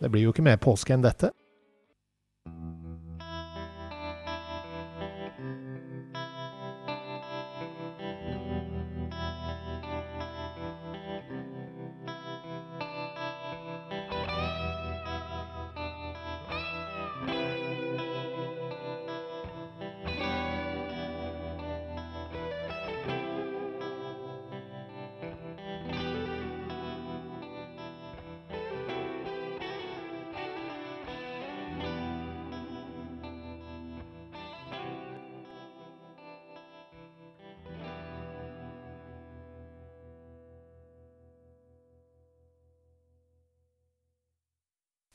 Det blir jo ikke mer påske enn dette.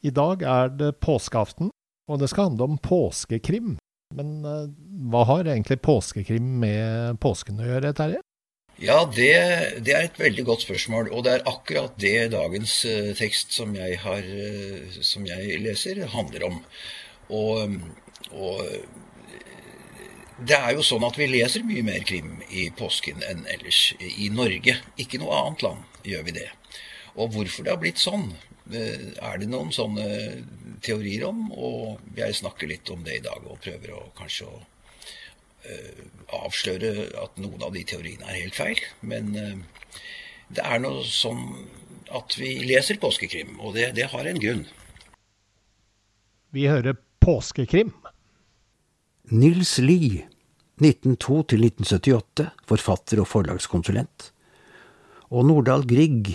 I dag er det påskeaften, og det skal handle om påskekrim. Men uh, hva har egentlig påskekrim med påsken å gjøre, Terje? Ja, det, det, er et veldig godt spørsmål. Og det er akkurat det dagens uh, tekst som jeg, har, uh, som jeg, leser, handler om. Og, og, det er jo sånn at vi leser mye mer krim i påsken enn ellers i Norge. Ikke noe annet land gjør vi det. Og hvorfor det har blitt sånn, er det noen sånne teorier om, og jeg snakker litt om det i dag og prøver å kanskje å uh, avsløre at noen av de teoriene er helt feil. Men uh, det er noe sånn at vi leser påskekrim, og det, det har en grunn. Vi hører påskekrim. Nils Lie, 1902 1978, forfatter og forlagskonsulent. Og Nordahl Grieg,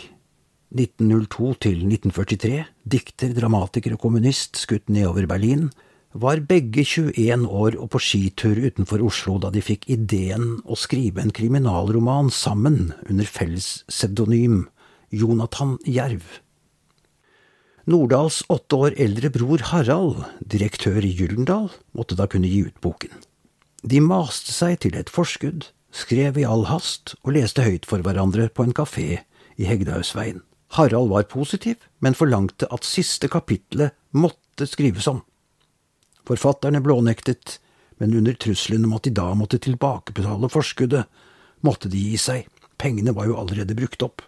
1902 til 1943, dikter, dramatiker og kommunist, skutt nedover Berlin, var begge 21 år og på skitur utenfor Oslo da de fikk ideen å skrive en kriminalroman sammen under felles pseudonym Jonathan Jerv. Nordahls åtte år eldre bror Harald, direktør i Gyldendal, måtte da kunne gi ut boken. De maste seg til et forskudd, skrev i all hast og leste høyt for hverandre på en kafé i Hegdehaugsveien. Harald var positiv, men forlangte at siste kapitlet måtte skrives om. Forfatterne blånektet, men under trusselen om at de da måtte tilbakebetale forskuddet, måtte de gi seg, pengene var jo allerede brukt opp.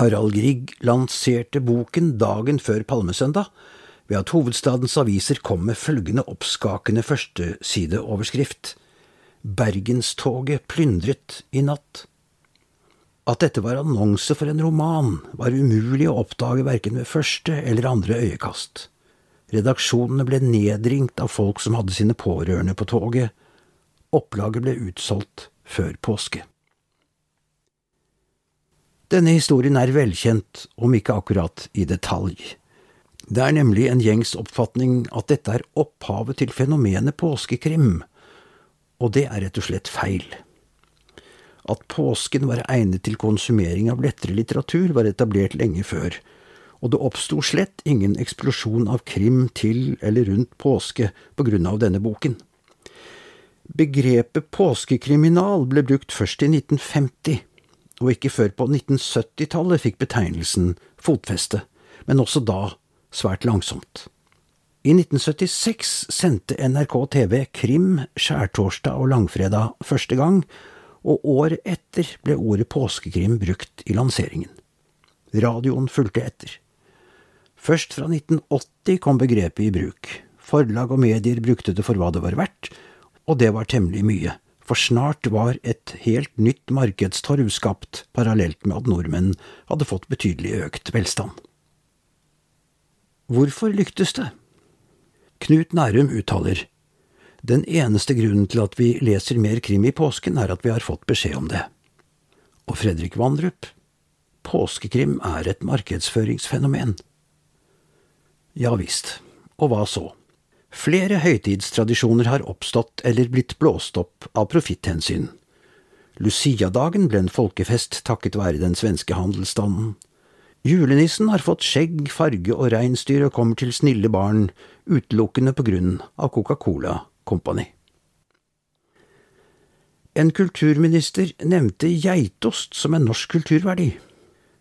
Harald Grieg lanserte boken dagen før Palmesøndag, ved at hovedstadens aviser kom med følgende oppskakende førstesideoverskrift Bergenstoget plyndret i natt. At dette var annonse for en roman, var umulig å oppdage verken ved første eller andre øyekast. Redaksjonene ble nedringt av folk som hadde sine pårørende på toget. Opplaget ble utsolgt før påske. Denne historien er velkjent, om ikke akkurat i detalj. Det er nemlig en gjengs oppfatning at dette er opphavet til fenomenet påskekrim, og det er rett og slett feil. At påsken var egnet til konsumering av lettere litteratur, var etablert lenge før, og det oppsto slett ingen eksplosjon av krim til eller rundt påske på grunn av denne boken. Begrepet påskekriminal ble brukt først i 1950, og ikke før på 1970-tallet fikk betegnelsen fotfeste, men også da svært langsomt. I 1976 sendte NRK TV Krim skjærtorsdag og langfredag første gang, og året etter ble ordet påskekrim brukt i lanseringen. Radioen fulgte etter. Først fra 1980 kom begrepet i bruk. Forlag og medier brukte det for hva det var verdt, og det var temmelig mye, for snart var et helt nytt markedstorv skapt, parallelt med at nordmenn hadde fått betydelig økt velstand. Hvorfor lyktes det? Knut Nærum uttaler den eneste grunnen til at vi leser mer krim i påsken, er at vi har fått beskjed om det. Og Fredrik Vandrup, påskekrim er et markedsføringsfenomen. Ja visst, og hva så? Flere høytidstradisjoner har oppstått eller blitt blåst opp av profitthensyn. Luciadagen ble en folkefest takket være den svenske handelsstanden. Julenissen har fått skjegg, farge og reinsdyr og kommer til snille barn utelukkende på grunn av Coca-Cola Company. En kulturminister nevnte geitost som en norsk kulturverdi.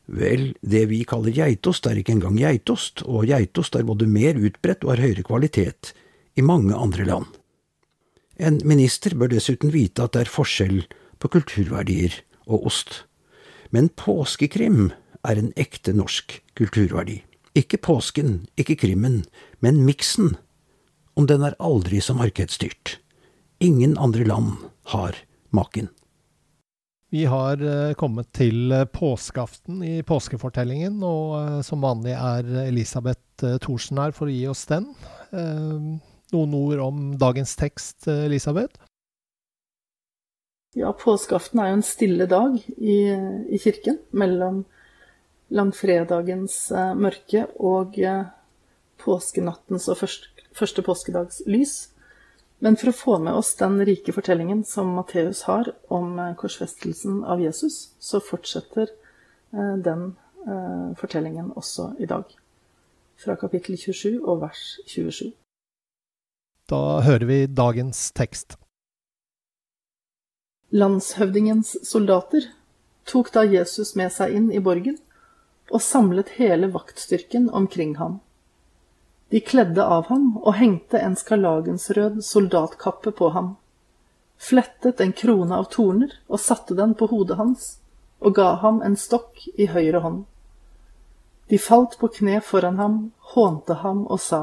Vel, det vi kaller geitost er ikke engang geitost, og geitost er både mer utbredt og har høyere kvalitet i mange andre land. En minister bør dessuten vite at det er forskjell på kulturverdier og ost. Men påskekrim er en ekte norsk kulturverdi. Ikke påsken, ikke krimmen, men miksen. Om den er aldri så markedsstyrt. Ingen andre land har maken. Vi har eh, kommet til eh, påskeaften i påskefortellingen, og eh, som vanlig er Elisabeth Thorsen her for å gi oss den. Noen ord om dagens tekst, Elisabeth? Ja, påskeaften er jo en stille dag i, i kirken mellom langfredagens mørke og påskenattens og første, første påskedags lys. Men for å få med oss den rike fortellingen som Matteus har om eh, korsfestelsen av Jesus, så fortsetter eh, den eh, fortellingen også i dag. Fra kapittel 27 og vers 27. Da hører vi dagens tekst. Landshøvdingens soldater tok da Jesus med seg inn i borgen og samlet hele vaktstyrken omkring ham. De kledde av ham og hengte en skarlagensrød soldatkappe på ham, flettet en krone av torner og satte den på hodet hans, og ga ham en stokk i høyre hånd. De falt på kne foran ham, hånte ham og sa,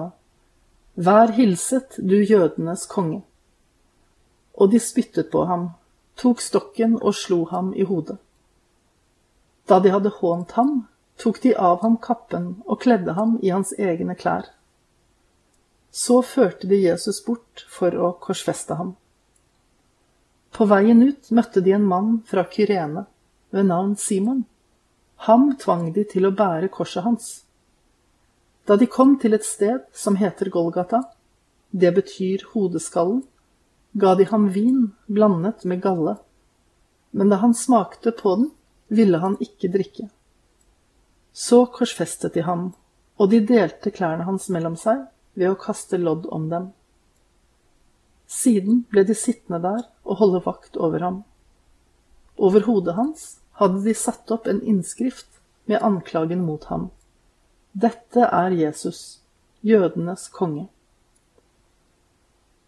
Vær hilset, du jødenes konge. Og de spyttet på ham, tok stokken og slo ham i hodet. Da de hadde hånt ham, tok de av ham kappen og kledde ham i hans egne klær. Så førte de Jesus bort for å korsfeste ham. På veien ut møtte de en mann fra Kyrene ved navn Simon. Ham tvang de til å bære korset hans. Da de kom til et sted som heter Golgata, det betyr hodeskallen, ga de ham vin blandet med galle, men da han smakte på den, ville han ikke drikke. Så korsfestet de ham, og de delte klærne hans mellom seg ved å kaste lodd om dem. Siden ble de sittende der og holde vakt over ham. Over hodet hans hadde de satt opp en innskrift med anklagen mot ham. Dette er Jesus, jødenes konge.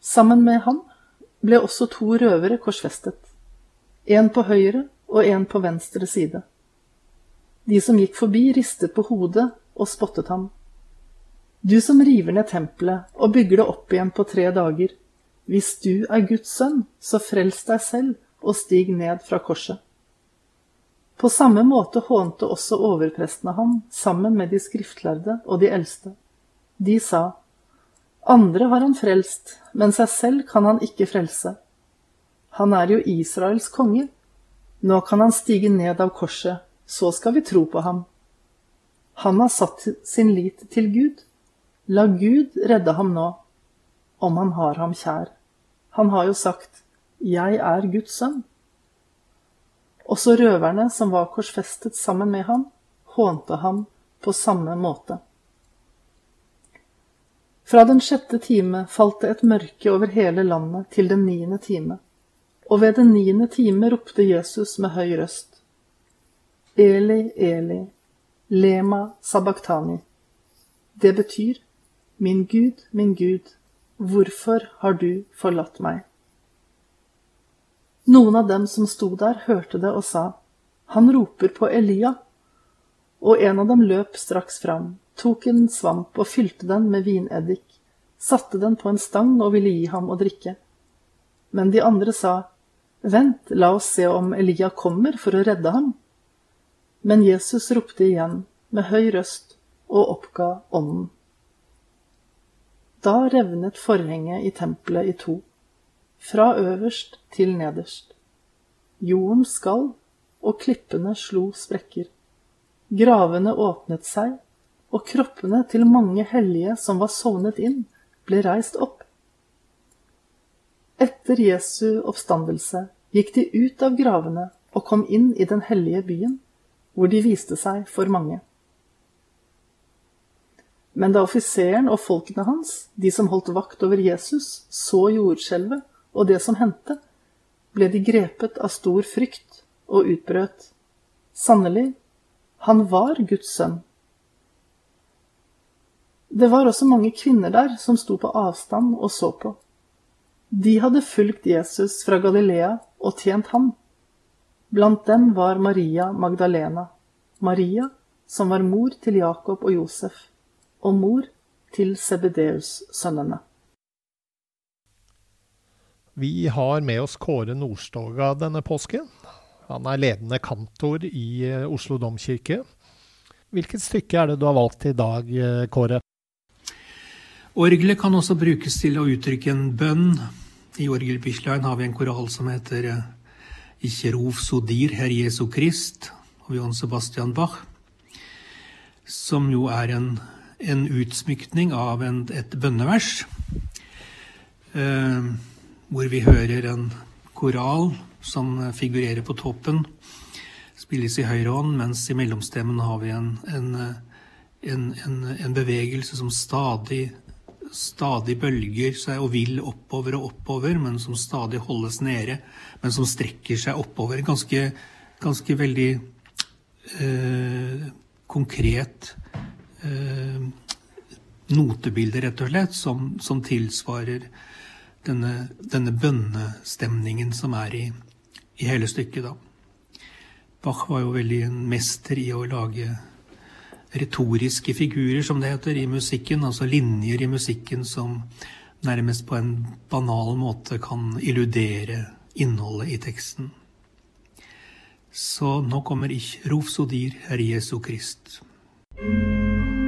Sammen med ham ble også to røvere korsfestet, en på høyre og en på venstre side. De som gikk forbi, ristet på hodet og spottet ham. Du som river ned tempelet og bygger det opp igjen på tre dager. Hvis du er Guds sønn, så frels deg selv og stig ned fra korset. På samme måte hånte også overprestene ham sammen med de skriftlærde og de eldste. De sa, Andre har han frelst, men seg selv kan han ikke frelse. Han er jo Israels konge. Nå kan han stige ned av korset så skal vi tro på ham. Han har satt sin lit til Gud. La Gud redde ham nå, om han har ham kjær. Han har jo sagt, Jeg er Guds sønn. Også røverne som var korsfestet sammen med ham, hånte ham på samme måte. Fra den sjette time falt det et mørke over hele landet til den niende time, og ved den niende time ropte Jesus med høy røst. Eli, Eli, lema sabachthani. Det betyr, Min Gud, min Gud, hvorfor har du forlatt meg? Noen av dem som sto der, hørte det og sa, Han roper på Elia. Og en av dem løp straks fram, tok en svamp og fylte den med vineddik, satte den på en stang og ville gi ham å drikke. Men de andre sa, Vent, la oss se om Elia kommer for å redde ham. Men Jesus ropte igjen med høy røst og oppga ånden. Da revnet forhenget i tempelet i to, fra øverst til nederst. Jorden skalv, og klippene slo sprekker. Gravene åpnet seg, og kroppene til mange hellige som var sovnet inn, ble reist opp. Etter Jesu oppstandelse gikk de ut av gravene og kom inn i den hellige byen hvor de viste seg for mange. Men da offiseren og folkene hans, de som holdt vakt over Jesus, så jordskjelvet og det som hendte, ble de grepet av stor frykt og utbrøt. Sannelig, han var Guds sønn. Det var også mange kvinner der som sto på avstand og så på. De hadde fulgt Jesus fra Galilea og tjent ham. Blant dem var Maria Magdalena, Maria som var mor til Jakob og Josef, og mor til Sebedeus-sønnene. Vi har med oss Kåre Nordstoga denne påsken. Han er ledende kantor i eh, Oslo domkirke. Hvilket stykke er det du har valgt i dag, eh, Kåre? Orgelet kan også brukes til å uttrykke en bønn. I orgelbislaen har vi en koral som heter eh, Ikke rov sodir, Herr Jesu Krist, av Johan Sebastian Bach, som jo er en, en utsmykning av en, et bønnevers. Eh, hvor vi hører en koral som figurerer på toppen, spilles i høyre hånd, mens i mellomstemmen har vi en, en, en, bevegelse som stadig, stadig bølger seg og vil oppover og oppover, men som stadig holdes nede, men som strekker seg oppover. Ganske, ganske veldig eh, konkret notebilde, rett og slett, som, som tilsvarer denne, denne bønnestemningen som er i, i, hele stykket, da. Bach var jo veldig en mester i å lage retoriske figurer, som det heter, i musikken. Altså linjer i musikken som nærmest på en banal måte kan illudere innholdet i teksten. Så nå kommer Ich ruf so Herr Jesu Krist. Música